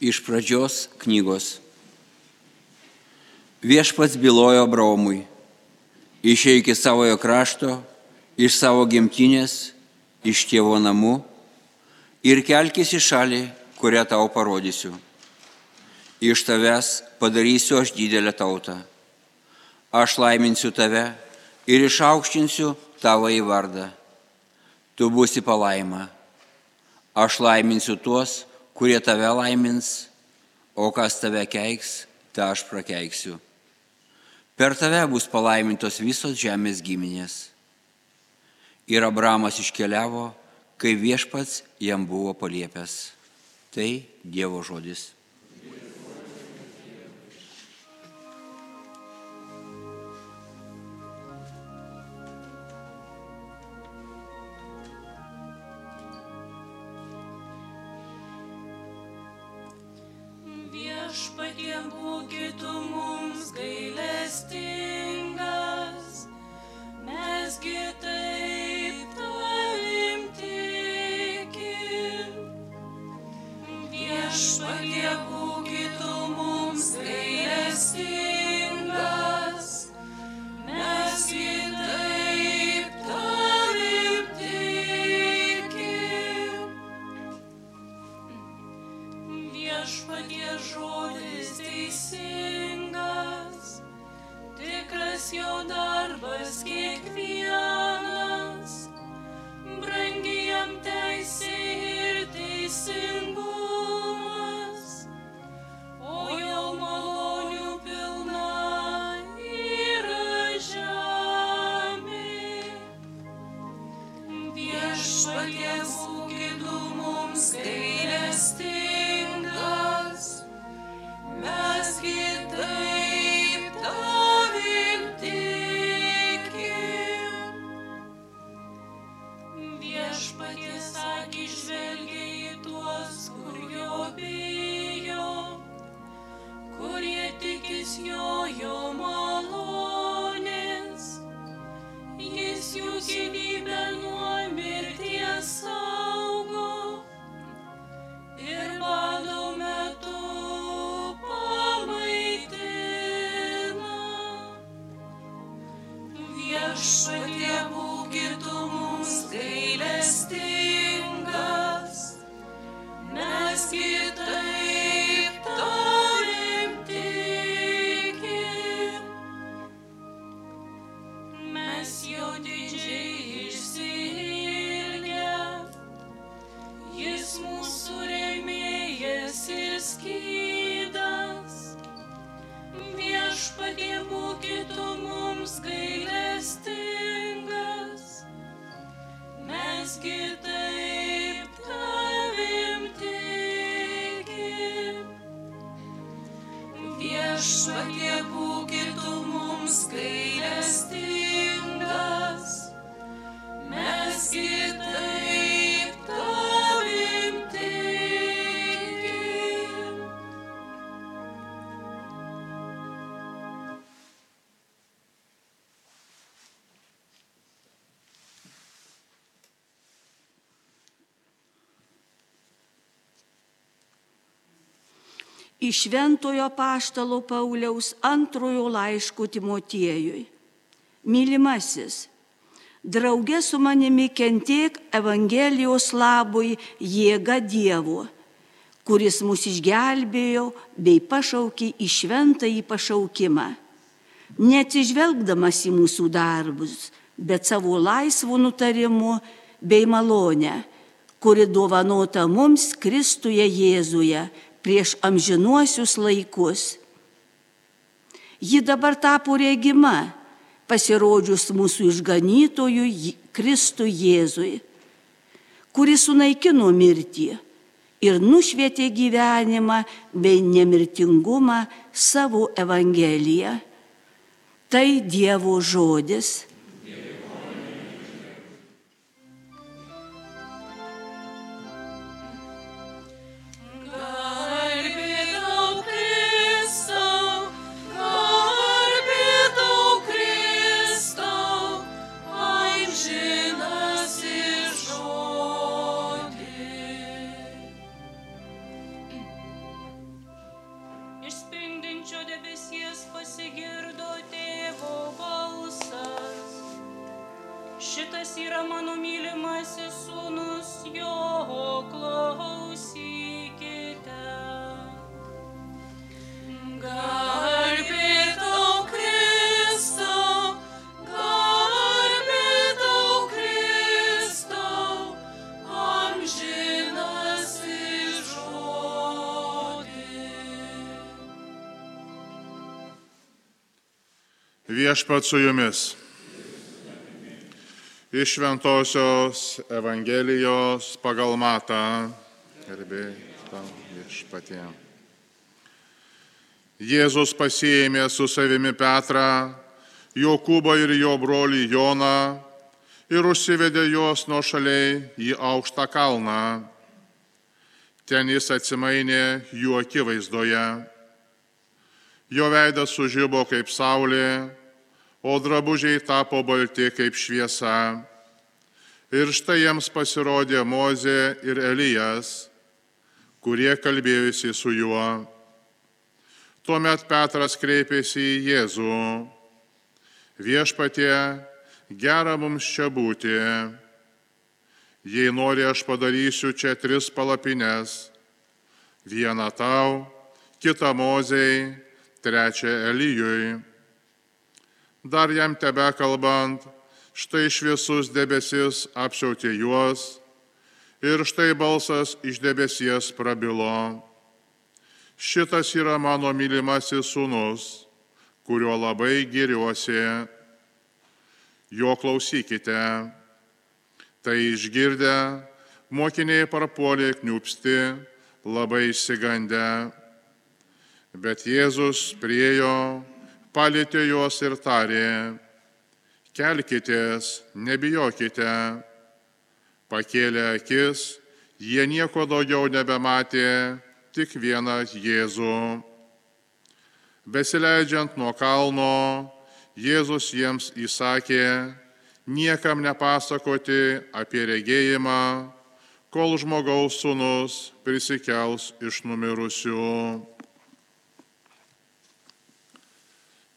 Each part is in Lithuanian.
Iš pradžios knygos. Viešpats bylojo Abraomui, išeik iš savojo krašto, iš savo gimtinės, iš tėvo namų ir kelkis į šalį, kurią tau parodysiu. Iš tavęs padarysiu aš didelę tautą. Aš laiminsiu tave ir išaukštinsiu tavo į vardą. Tu būsi palaima. Aš laiminsiu tuos, kurie tave laimins, o kas tave keiks, tą aš prakeiksiu. Per tave bus palaimintos visos žemės giminės. Ir Abramas iškeliavo, kai viešpats jam buvo paliepęs. Tai Dievo žodis. Būkit mums gailestingas, iš Šventojo Paštalo Pauliaus antrojo laiško Timotiejui. Mylimasis, draugė su manimi kentiek Evangelijos labui jėga Dievo, kuris mus išgelbėjo bei pašaukė į šventąjį pašaukimą, neatsižvelgdamas į mūsų darbus, bet savo laisvų nutarimų bei malonę, kuri dovanota mums Kristuje Jėzuje prieš amžinuosius laikus. Ji dabar tapo regima, pasirodžius mūsų išganytojui Kristui Jėzui, kuris sunaikino mirtį ir nušvietė gyvenimą bei nemirtingumą savo Evangeliją. Tai Dievo žodis. pasigirdo tėvo balsas. Šitas yra mano mylimasis sūnus jo klaus. Viešpat su jumis. Iš Šventojios Evangelijos pagal Matą. Gerbė tau viešpatie. Jėzus pasiėmė su savimi Petrą, Jokūbą ir jo brolį Joną ir užsivedė juos nuo šaliai į aukštą kalną. Ten jis atsimainė jų akivaizdoje. Jo veidas sužybo kaip saulė, o drabužiai tapo balti kaip šviesa. Ir štai jiems pasirodė Mozė ir Elijas, kurie kalbėjusi su juo. Tuomet Petras kreipėsi į Jėzų. Viešpatie, gera mums čia būti. Jei nori, aš padarysiu čia tris palapines. Vieną tau, kitą Mozei, trečią Elyjui. Dar jam tebe kalbant, štai šviesus debesis apsiautė juos ir štai balsas iš debesies prabilo. Šitas yra mano mylimasis sūnus, kuriuo labai giriuosi. Jo klausykite. Tai išgirdę, mokiniai parpuolė kniupsti, labai įsigandę. Bet Jėzus priejo, palėtė juos ir tarė, kelkitės, nebijokite. Pakėlė akis, jie nieko daugiau nebematė, tik vieną Jėzų. Besileidžiant nuo kalno, Jėzus jiems įsakė niekam nepasakoti apie regėjimą, kol žmogaus sūnus prisikels iš numirusių.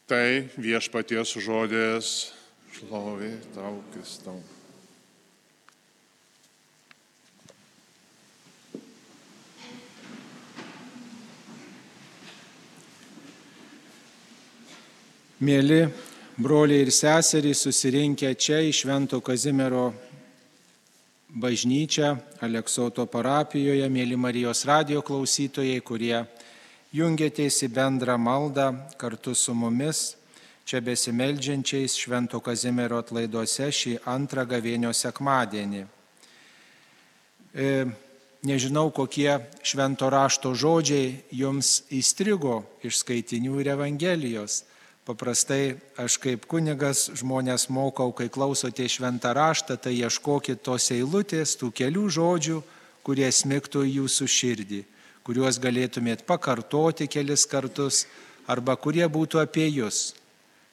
Tai viešpaties žodės šlovė tau, Kristau. Mėly broliai ir seserys susirinkę čia į Švento Kazimiero bažnyčią Aleksoto parapijoje, mėly Marijos radio klausytojai, kurie jungiatės į bendrą maldą kartu su mumis, čia besimeldžiančiais Švento Kazimiero atlaiduose šį antrą gavėnio sekmadienį. E, nežinau, kokie švento rašto žodžiai jums įstrigo iš skaitinių ir Evangelijos. Paprastai aš kaip kunigas žmonės mokau, kai klausote šventą raštą, tai ieškokit tos eilutės, tų kelių žodžių, kurie smiktų į jūsų širdį, kuriuos galėtumėt pakartoti kelis kartus arba kurie būtų apie jūs.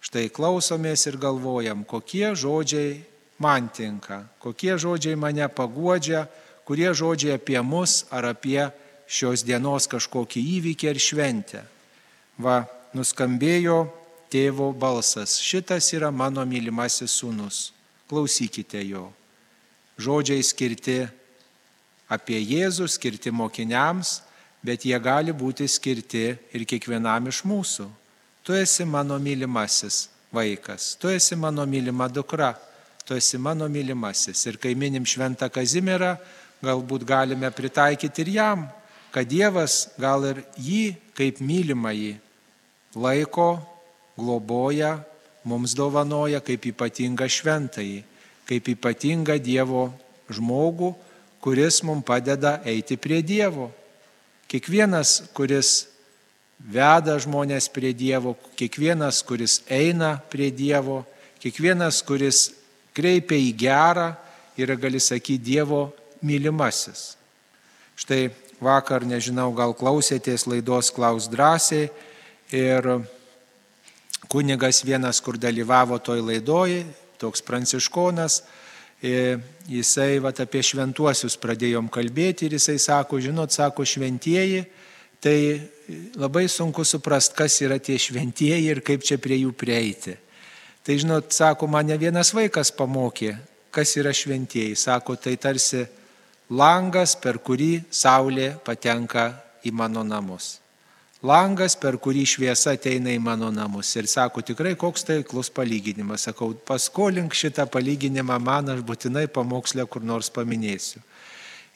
Štai klausomės ir galvojam, kokie žodžiai man tinka, kokie žodžiai mane paguodžia, kurie žodžiai apie mus ar apie šios dienos kažkokį įvykį ar šventę. Va, nuskambėjo tėvo balsas, šitas yra mano mylimasis sūnus, klausykite jo. Žodžiai skirti apie Jėzų, skirti mokiniams, bet jie gali būti skirti ir kiekvienam iš mūsų. Tu esi mano mylimasis vaikas, tu esi mano mylima dukra, tu esi mano mylimasis. Ir kai minim šventą Kazimierą, galbūt galime pritaikyti ir jam, kad Dievas gal ir jį kaip mylimąjį laiko globoja, mums dovanoja kaip ypatingą šventąjį, kaip ypatingą Dievo žmogų, kuris mums padeda eiti prie Dievo. Kiekvienas, kuris veda žmonės prie Dievo, kiekvienas, kuris eina prie Dievo, kiekvienas, kuris kreipia į gerą, yra, gali sakyti, Dievo mylimasis. Štai vakar, nežinau, gal klausėtės laidos Klaus drąsiai ir kunigas vienas, kur dalyvavo toj laidoj, toks pranciškonas, jisai vat, apie šventuosius pradėjom kalbėti ir jisai sako, žinot, sako šventieji, tai labai sunku suprast, kas yra tie šventieji ir kaip čia prie jų prieiti. Tai žinot, sako, mane vienas vaikas pamokė, kas yra šventieji. Sako, tai tarsi langas, per kurį saulė patenka į mano namus langas, per kurį šviesa ateina į mano namus. Ir sako, tikrai koks tai klus palyginimas. Sakau, paskolink šitą palyginimą man, aš būtinai pamokslę kur nors paminėsiu.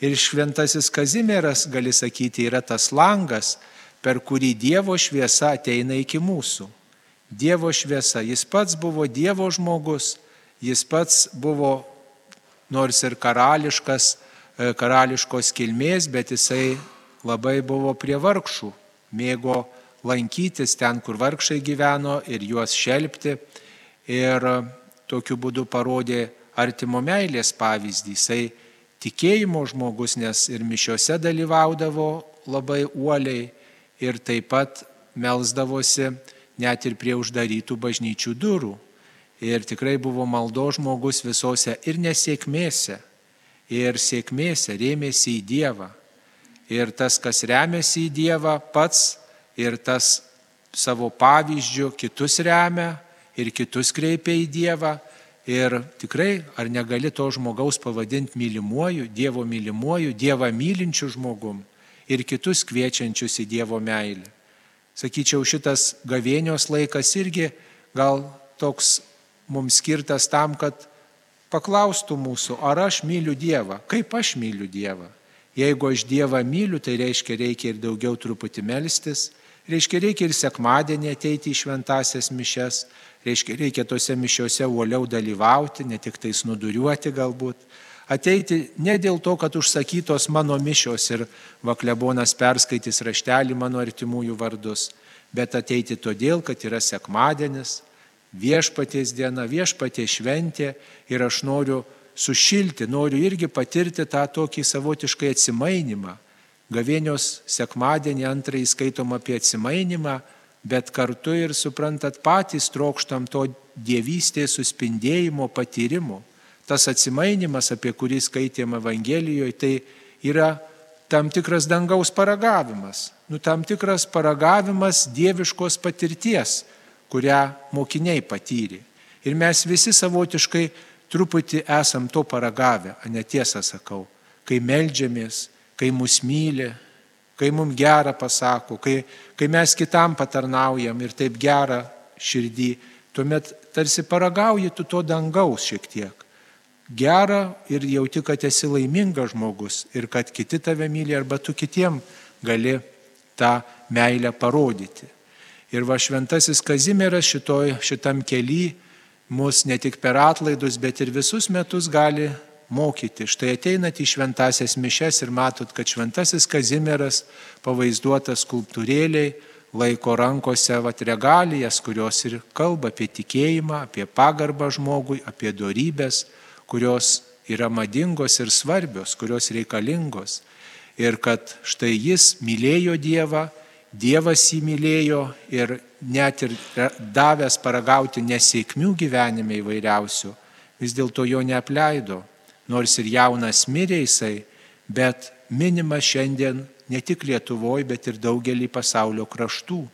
Ir šventasis Kazimieras, gali sakyti, yra tas langas, per kurį Dievo šviesa ateina iki mūsų. Dievo šviesa. Jis pats buvo Dievo žmogus, jis pats buvo nors ir karališkas, e, karališkos kilmės, bet jisai labai buvo prie vargšų, mėgo lankytis ten, kur vargšai gyveno ir juos šelbti. Ir tokiu būdu parodė artimo meilės pavyzdį. Jisai tikėjimo žmogus, nes ir mišiuose dalyvaudavo labai uoliai ir taip pat melzdavosi net ir prie uždarytų bažnyčių durų. Ir tikrai buvo maldo žmogus visose ir nesėkmėse, ir sėkmėse rėmėsi į Dievą. Ir tas, kas remiasi į Dievą pats, ir tas savo pavyzdžių kitus remia, ir kitus kreipia į Dievą. Ir tikrai, ar negali to žmogaus pavadinti mylimuoju, Dievo mylimuoju, Dievą mylinčiu žmogum ir kitus kviečiančius į Dievo meilę. Sakyčiau, šitas gavėnios laikas irgi gal toks mums skirtas tam, kad paklaustų mūsų, ar aš myliu Dievą, kaip aš myliu Dievą. Jeigu aš Dievą myliu, tai reiškia reikia ir daugiau truputį melstis, reiškia reikia ir sekmadienį ateiti į šventasias mišes, reiškia reikia tose mišiuose uoliau dalyvauti, ne tik tais nuduriuoti galbūt. Ateiti ne dėl to, kad užsakytos mano mišios ir vaklebonas perskaitys raštelį mano artimųjų vardus, bet ateiti todėl, kad yra sekmadienis, viešpaties diena, viešpaties šventė ir aš noriu sušilti, noriu irgi patirti tą tokį savotiškai atsimainimą. Gavėnios sekmadienį antrąjį skaitom apie atsimainimą, bet kartu ir suprantat patys trokštam to dievystės suspindėjimo patyrimo tas atsimainimas, apie kurį skaitėm Evangelijoje, tai yra tam tikras dangaus paragavimas, nu, tam tikras paragavimas dieviškos patirties, kurią mokiniai patyrė. Ir mes visi savotiškai truputį esam to paragavę, netiesą sakau, kai melžiamės, kai mus myli, kai mums gerą pasako, kai, kai mes kitam patarnaujam ir taip gerą širdį, tuomet tarsi paragauji tu to dangaus šiek tiek gera ir jauti, kad esi laimingas žmogus ir kad kiti tave myli arba tu kitiem gali tą meilę parodyti. Ir va šventasis Kazimieras šitoj, šitam keli mus ne tik per atlaidus, bet ir visus metus gali mokyti. Štai ateinat į šventasias mišes ir matot, kad šventasis Kazimieras pavaizduotas skulptūrėliai laiko rankose vat regalijas, kurios ir kalba apie tikėjimą, apie pagarbą žmogui, apie darybės kurios yra madingos ir svarbios, kurios reikalingos. Ir kad štai jis mylėjo Dievą, Dievas jį mylėjo ir net ir davęs paragauti nesėkmių gyvenime įvairiausių, vis dėlto jo neapleido. Nors ir jaunas mirė jisai, bet minimas šiandien ne tik Lietuvoje, bet ir daugelį pasaulio kraštų.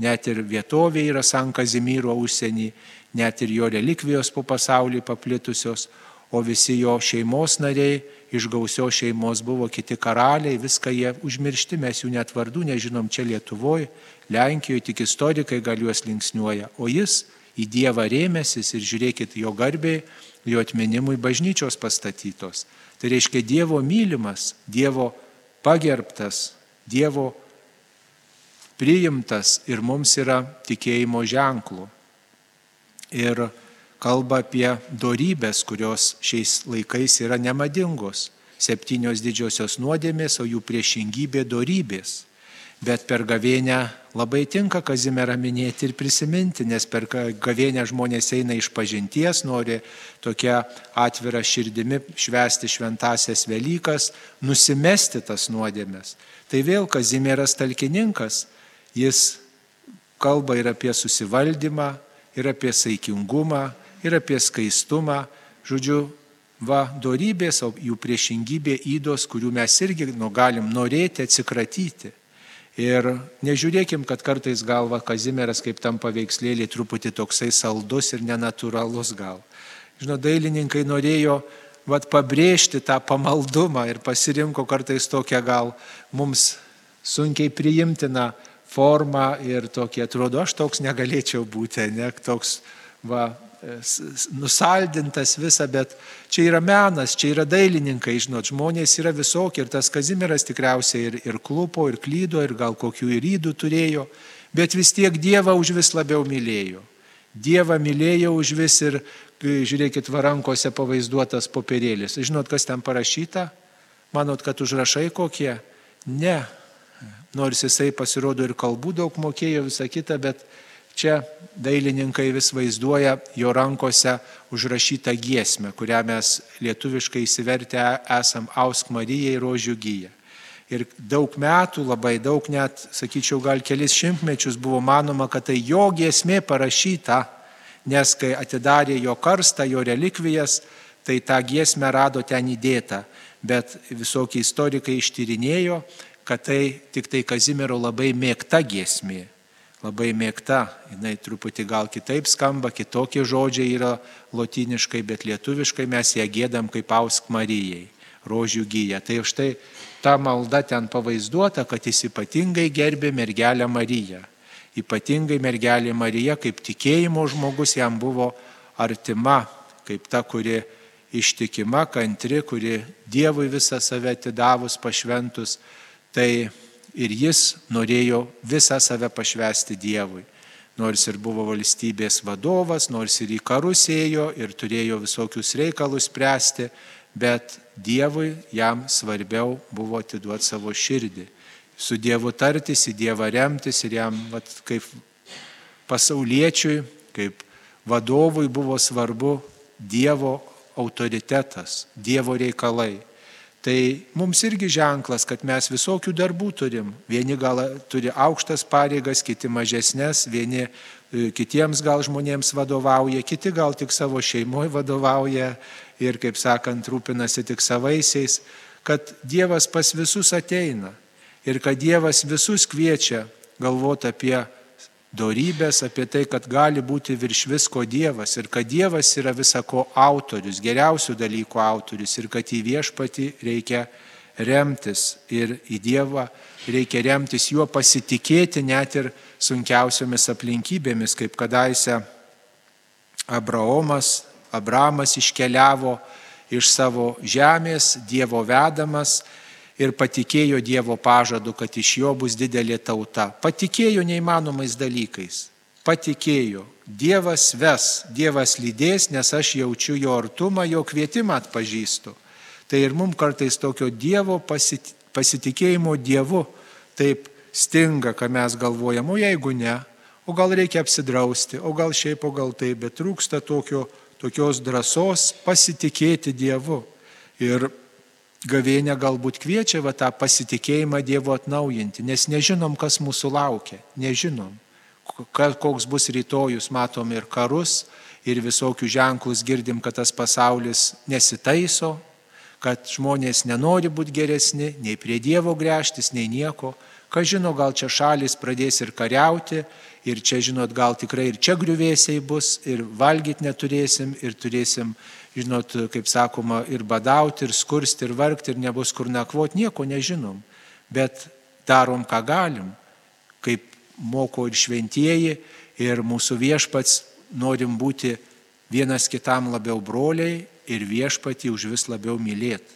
Net ir vietovė yra San Kazimyro užsienį, net ir jo relikvijos po pasaulį paplitusios, o visi jo šeimos nariai iš gausios šeimos buvo kiti karaliai, viską jie užmiršti, mes jų net vardų nežinom čia Lietuvoje, Lenkijoje, tik istorikai gal juos linksniuoja, o jis į Dievą rėmėsis ir žiūrėkit jo garbiai, jo atminimui bažnyčios pastatytos. Tai reiškia Dievo mylimas, Dievo pagerbtas, Dievo priimtas ir mums yra tikėjimo ženklų. Ir kalba apie darybės, kurios šiais laikais yra nemadingos. Septynios didžiosios nuodėmės, o jų priešingybė darybės. Bet per gavėnę labai tinka Kazimierą minėti ir prisiminti, nes per gavėnę žmonės eina iš pažinties, nori tokia atvira širdimi švesti šventasias Velykas, nusimesti tas nuodėmės. Tai vėl Kazimieras talkininkas, jis kalba ir apie susivaldymą, ir apie saikingumą, ir apie skaistumą, žodžiu, va, dorybės, jų priešingybė įdos, kurių mes irgi nu, galim norėti atsikratyti. Ir nežiūrėkim, kad kartais galva Kazimieras kaip tam paveikslėlį truputį toksai saldus ir nenatūralus gal. Žinau, dailininkai norėjo vat, pabrėžti tą pamaldumą ir pasirinko kartais tokią gal mums sunkiai priimtiną formą ir tokį atrodo, aš toks negalėčiau būti, ne toks va, nusaldintas visa, bet čia yra menas, čia yra dailininkai, žinot, žmonės yra visokie ir tas Kazimiras tikriausiai ir, ir klupo, ir klydo, ir gal kokių ir rydų turėjo, bet vis tiek Dievą už vis labiau mylėjo. Dievą mylėjo už vis ir, žiūrėkit, varankose pavaizduotas popierėlis. Žinot, kas ten parašyta? Manot, kad užrašai kokie? Ne. Nors jisai pasirodo ir kalbų daug mokėjo, visą kitą, bet čia dailininkai vis vaizduoja jo rankose užrašytą giesmę, kurią mes lietuviškai įsivertę esam Ausk Marijai rožių gyja. Ir daug metų, labai daug net, sakyčiau, gal kelis šimtmečius buvo manoma, kad tai jo giesmė parašyta, nes kai atidarė jo karstą, jo relikvijas, tai tą giesmę rado ten įdėta. Bet visokie istorikai ištyrinėjo, kad tai tik tai Kazimiero labai mėgta giesmė. Labai mėgta, jinai truputį gal kitaip skamba, kitokie žodžiai yra lotiniškai, bet lietuviškai mes ją gėdam kaip ausk Marijai, rožių gyja. Tai štai ta malda ten pavaizduota, kad jis ypatingai gerbė mergelę Mariją. Ypatingai mergelė Marija kaip tikėjimo žmogus jam buvo artima, kaip ta, kuri ištikima, kantri, kuri Dievui visą save atidavus, pašventus. Tai ir jis norėjo visą save pašvesti Dievui. Nors ir buvo valstybės vadovas, nors ir į karus ėjo ir turėjo visokius reikalus spręsti, bet Dievui jam svarbiau buvo atiduoti savo širdį. Su Dievu tartis, į Dievą remtis ir jam vat, kaip pasauliečiui, kaip vadovui buvo svarbu Dievo autoritetas, Dievo reikalai. Tai mums irgi ženklas, kad mes visokių darbų turim. Vieni gal turi aukštas pareigas, kiti mažesnės, vieni e, kitiems gal žmonėms vadovauja, kiti gal tik savo šeimoje vadovauja, ir, kaip sakant, rūpinasi tik savaisiais, kad Dievas pas visus ateina ir kad Dievas visus kviečia galvoti apie dorybės, apie tai, kad gali būti virš visko Dievas ir kad Dievas yra visako autorius, geriausių dalykų autorius ir kad į viešpatį reikia remtis ir į Dievą reikia remtis juo pasitikėti net ir sunkiausiomis aplinkybėmis, kaip kadaise Abraomas Abramas iškeliavo iš savo žemės, Dievo vedamas ir patikėjo Dievo pažadu, kad iš jo bus didelė tauta. Patikėjo neįmanomais dalykais. Patikėjo. Dievas ves, Dievas lydės, nes aš jaučiu jo artumą, jo kvietimą atpažįstu. Tai ir mums kartais tokio Dievo pasitikėjimo Dievu taip stinga, kad mes galvojam, o jeigu ne, o gal reikia apsidrausti, o gal šiaip, o gal taip, bet trūksta tokio tokios drąsos pasitikėti Dievu. Ir gavėnė galbūt kviečia va, tą pasitikėjimą Dievu atnaujinti, nes nežinom, kas mūsų laukia, nežinom, koks bus rytojus, matom ir karus, ir visokių ženklus girdim, kad tas pasaulis nesitaiso, kad žmonės nenori būti geresni, nei prie Dievo grėžtis, nei nieko. Kas žino, gal čia šalis pradės ir kariauti, ir čia, žinot, gal tikrai ir čia griuvėsiai bus, ir valgyti neturėsim, ir turėsim, žinot, kaip sakoma, ir badauti, ir skursti, ir vargti, ir nebus kur nakvoti, nieko nežinom. Bet darom, ką galim, kaip moko ir šventieji, ir mūsų viešpats norim būti vienas kitam labiau broliai ir viešpatį už vis labiau mylėti.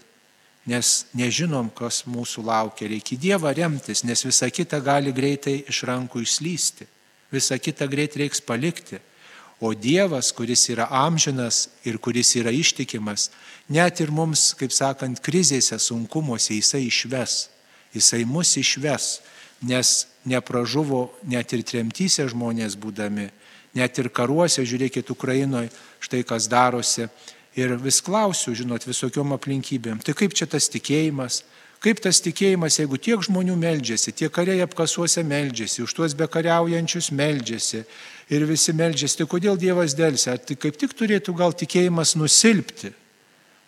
Nes nežinom, kas mūsų laukia. Reikia Dievą remtis, nes visa kita gali greitai iš rankų išslysti visą kitą greit reiks palikti. O Dievas, kuris yra amžinas ir kuris yra ištikimas, net ir mums, kaip sakant, krizėse, sunkumuose jisai išves. Jisai mus išves, nes nepražuvo net ir tremtyse žmonės būdami, net ir karuose, žiūrėkit, Ukrainoje, štai kas darosi. Ir vis klausiu, žinot, visokiom aplinkybėm. Tai kaip čia tas tikėjimas, Kaip tas tikėjimas, jeigu tiek žmonių meldžiasi, tie kariai apkasuose meldžiasi, už tuos bekariaujančius meldžiasi ir visi meldžiasi, tai kodėl Dievas dėlsia? Tai kaip tik turėtų gal tikėjimas nusilpti.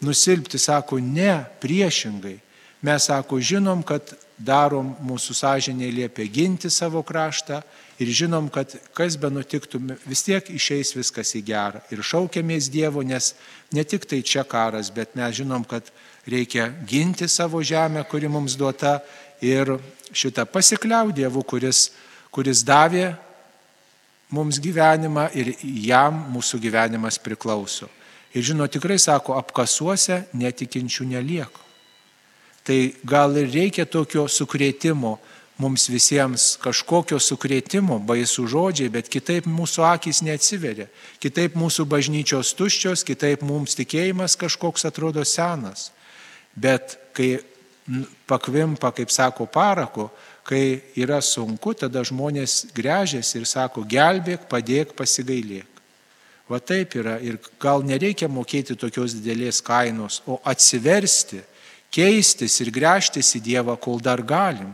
Nusilpti, sako, ne, priešingai. Mes, sako, žinom, kad darom mūsų sąžinė liepia ginti savo kraštą ir žinom, kad kas be nutiktų, vis tiek išeis viskas į gerą. Ir šaukiamės Dievo, nes ne tik tai čia karas, bet mes žinom, kad reikia ginti savo žemę, kuri mums duota ir šitą pasikliau Dievu, kuris, kuris davė mums gyvenimą ir jam mūsų gyvenimas priklauso. Ir žino, tikrai sako, apkasuose netikinčių nelieka. Tai gal ir reikia tokio sukrėtimo mums visiems kažkokio sukrėtimo, baisų žodžiai, bet kitaip mūsų akis neatsiveria, kitaip mūsų bažnyčios tuščios, kitaip mums tikėjimas kažkoks atrodo senas. Bet kai pakvimpa, kaip sako parako, kai yra sunku, tada žmonės grežiasi ir sako, gelbėk, padėk, pasigailėk. Va taip yra ir gal nereikia mokėti tokios didelės kainos, o atsiversti, keistis ir gręžtis į Dievą, kol dar galim.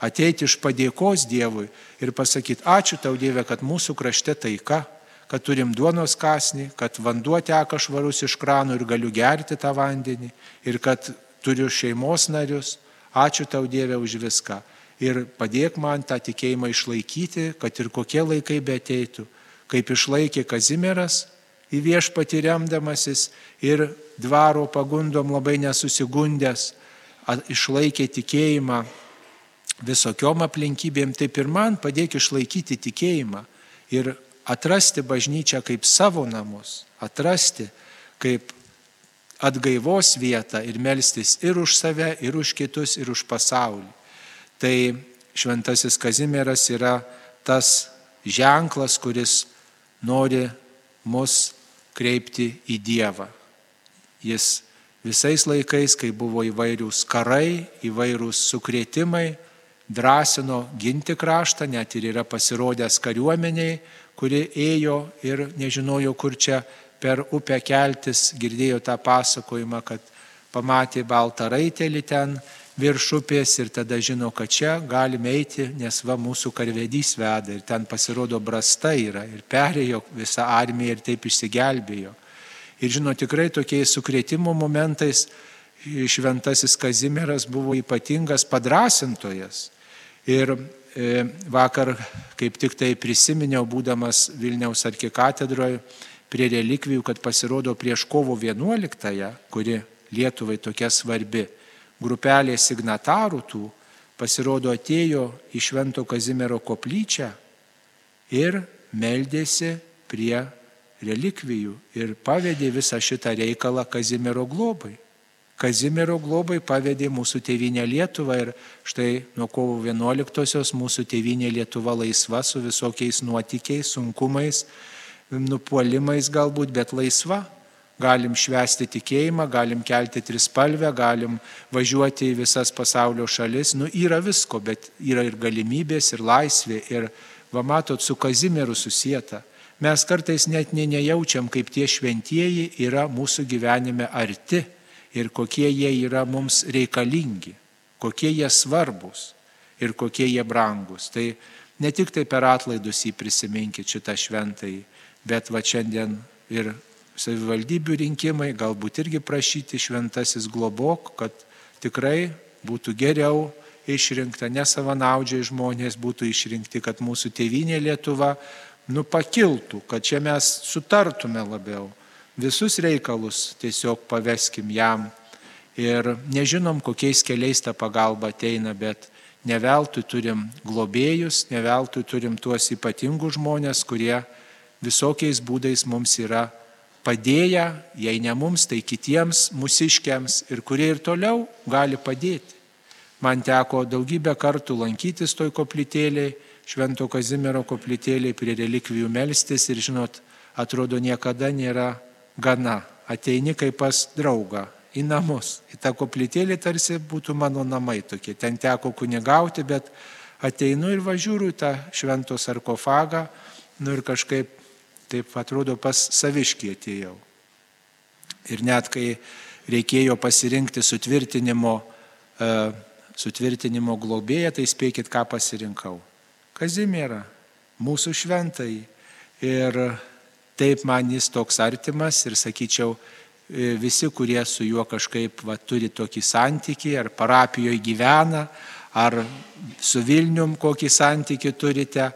Ateiti iš padėkos Dievui ir pasakyti, ačiū tau Dieve, kad mūsų krašte taika, kad turim duonos kasnį, kad vanduo teka švarus iš kranų ir galiu gerti tą vandenį ir kad turiu šeimos narius. Ačiū tau Dieve už viską. Ir padėk man tą tikėjimą išlaikyti, kad ir kokie laikai be ateitų. Kaip išlaikė Kazimieras į viešpatį remdamasis ir dvaro pagundom labai nesusigundęs, išlaikė tikėjimą visokiom aplinkybėm, taip ir man padėk išlaikyti tikėjimą ir atrasti bažnyčią kaip savo namus, atrasti kaip atgaivos vietą ir melstis ir už save, ir už kitus, ir už pasaulį. Tai šventasis Kazimieras yra tas ženklas, kuris nori mus kreipti į Dievą. Jis visais laikais, kai buvo įvairiūs karai, įvairūs sukrėtimai, drąsino ginti kraštą, net ir yra pasirodęs kariuomeniai, kuri ėjo ir nežinojo, kur čia per upę keltis, girdėjo tą pasakojimą, kad pamatė baltą raitelį ten virš upės ir tada žino, kad čia galime eiti, nes va mūsų karvedys veda ir ten pasirodo brasta yra ir perėjo visą armiją ir taip išsigelbėjo. Ir žino, tikrai tokiais sukrėtimo momentais šventasis Kazimieras buvo ypatingas padrasintojas. Ir vakar kaip tik tai prisiminiau, būdamas Vilniaus arkikatedroje prie relikvijų, kad pasirodo prieš kovo 11-ąją, kuri Lietuvai tokia svarbi, grupelė signatarų tų pasirodo atėjo į Švento Kazimiero koplyčią ir meldėsi prie relikvijų ir pavedė visą šitą reikalą Kazimiero globai. Kazimiero globai pavedė mūsų tėvinę Lietuvą ir štai nuo kovo 11-osios mūsų tėvinė Lietuva laisva su visokiais nuotykiais, sunkumais, nupuolimais galbūt, bet laisva. Galim švesti tikėjimą, galim kelti trispalvę, galim važiuoti į visas pasaulio šalis. Nu, yra visko, bet yra ir galimybės, ir laisvė. Ir, va matot, su Kazimieru susijęta. Mes kartais net nejaučiam, kaip tie šventieji yra mūsų gyvenime arti ir kokie jie yra mums reikalingi, kokie jie svarbus ir kokie jie brangus. Tai ne tik tai per atlaidus jį prisiminkit šitą šventąjį, bet va šiandien ir savivaldybių rinkimai, galbūt irgi prašyti šventasis globok, kad tikrai būtų geriau išrinkta, nesavanaudžiai žmonės būtų išrinkti, kad mūsų tėvinė Lietuva nupakiltų, kad čia mes sutartume labiau visus reikalus tiesiog paveskim jam. Ir nežinom, kokiais keliais ta pagalba ateina, bet ne veltui turim globėjus, ne veltui turim tuos ypatingus žmonės, kurie visokiais būdais mums yra padėję, jei ne mums, tai kitiems mūsiškiams ir kurie ir toliau gali padėti. Man teko daugybę kartų lankytis toj koplytėliai, Švento Kazimiero koplytėliai prie relikvijų melstis ir žinot, atrodo niekada nėra gana. Ateini kaip pas draugą į namus. Į tą koplytėlį tarsi būtų mano namai tokie. Ten teko kunigauti, bet ateinu ir važiuoju tą švento sarkofagą. Nu ir kažkaip taip atrodo pas saviškį atėjau. Ir net kai reikėjo pasirinkti sutvirtinimo, uh, sutvirtinimo globėją, tai spėkit, ką pasirinkau. Kazimierą, mūsų šventai. Ir taip man jis toks artimas ir sakyčiau, e, visi, kurie su juo kažkaip va, turi tokį santykį, ar parapijoje gyvena, ar su Vilnium kokį santykį turite,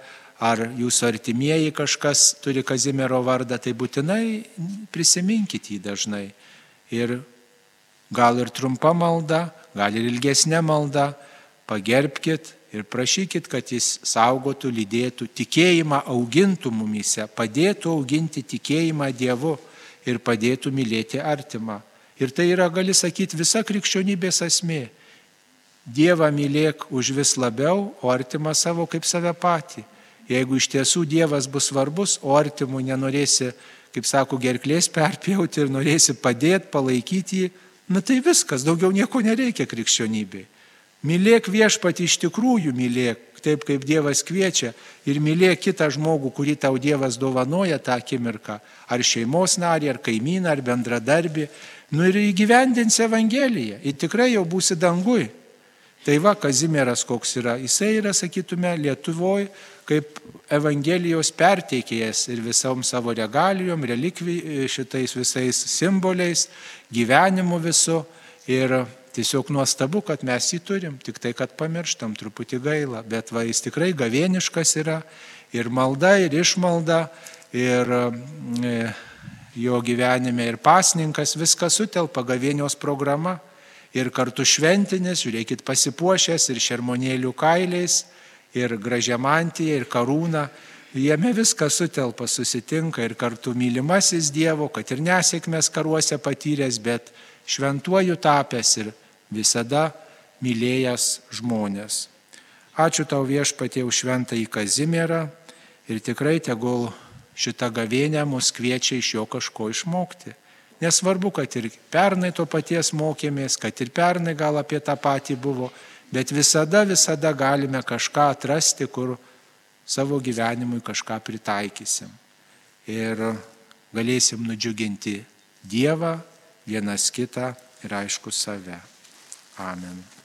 ar jūsų artimieji kažkas turi Kazimiero vardą, tai būtinai prisiminkit jį dažnai. Ir gal ir trumpa malda, gal ir ilgesnė malda, pagerbkite ir prašykit, kad jis saugotų, lydėtų, tikėjimą augintų mumise, padėtų auginti tikėjimą Dievu ir padėtų mylėti artimą. Ir tai yra, gali sakyti, visa krikščionybės esmė. Dievą mylėk už vis labiau, o artimą savo kaip save patį. Jeigu iš tiesų Dievas bus svarbus, o artimų nenorėsi, kaip sako, gerklės perpjauti ir norėsi padėti, palaikyti jį, na tai viskas, daugiau nieko nereikia krikščionybei. Mylėk viešpati iš tikrųjų mylėk, taip kaip Dievas kviečia ir mylėk kitą žmogų, kurį tau Dievas dovanoja tą akimirką, ar šeimos narį, ar kaimyną, ar bendradarbį, nu ir įgyvendins Evangeliją ir tikrai jau būsi dangui. Tai va, Kazimieras koks yra. Jisai yra, sakytume, Lietuvoje kaip Evangelijos perteikėjas ir visom savo regalijom, relikvijai, šitais visais simboliais, gyvenimu visu. Ir tiesiog nuostabu, kad mes jį turim, tik tai, kad pamirštam truputį gaila. Bet va, jis tikrai gavieniškas yra ir malda, ir išmalda, ir e, jo gyvenime ir pasninkas, viskas sutelpa gavienios programa ir kartu šventinis, žiūrėkit, pasipuošęs ir šermonėlių kailiais, ir gražiamantija, ir karūna. Jame viskas sutelpa, susitinka ir kartu mylimasis Dievo, kad ir nesėkmės karuose patyręs, bet šventuoju tapęs ir visada mylėjęs žmonės. Ačiū tau viešpatie už šventą į Kazimierą ir tikrai tegul šitą gavėnę mus kviečia iš jo kažko išmokti. Nesvarbu, kad ir pernai to paties mokėmės, kad ir pernai gal apie tą patį buvo, bet visada, visada galime kažką atrasti, kur savo gyvenimui kažką pritaikysim. Ir galėsim nudžiuginti Dievą, vienas kitą ir aišku save. 阿门。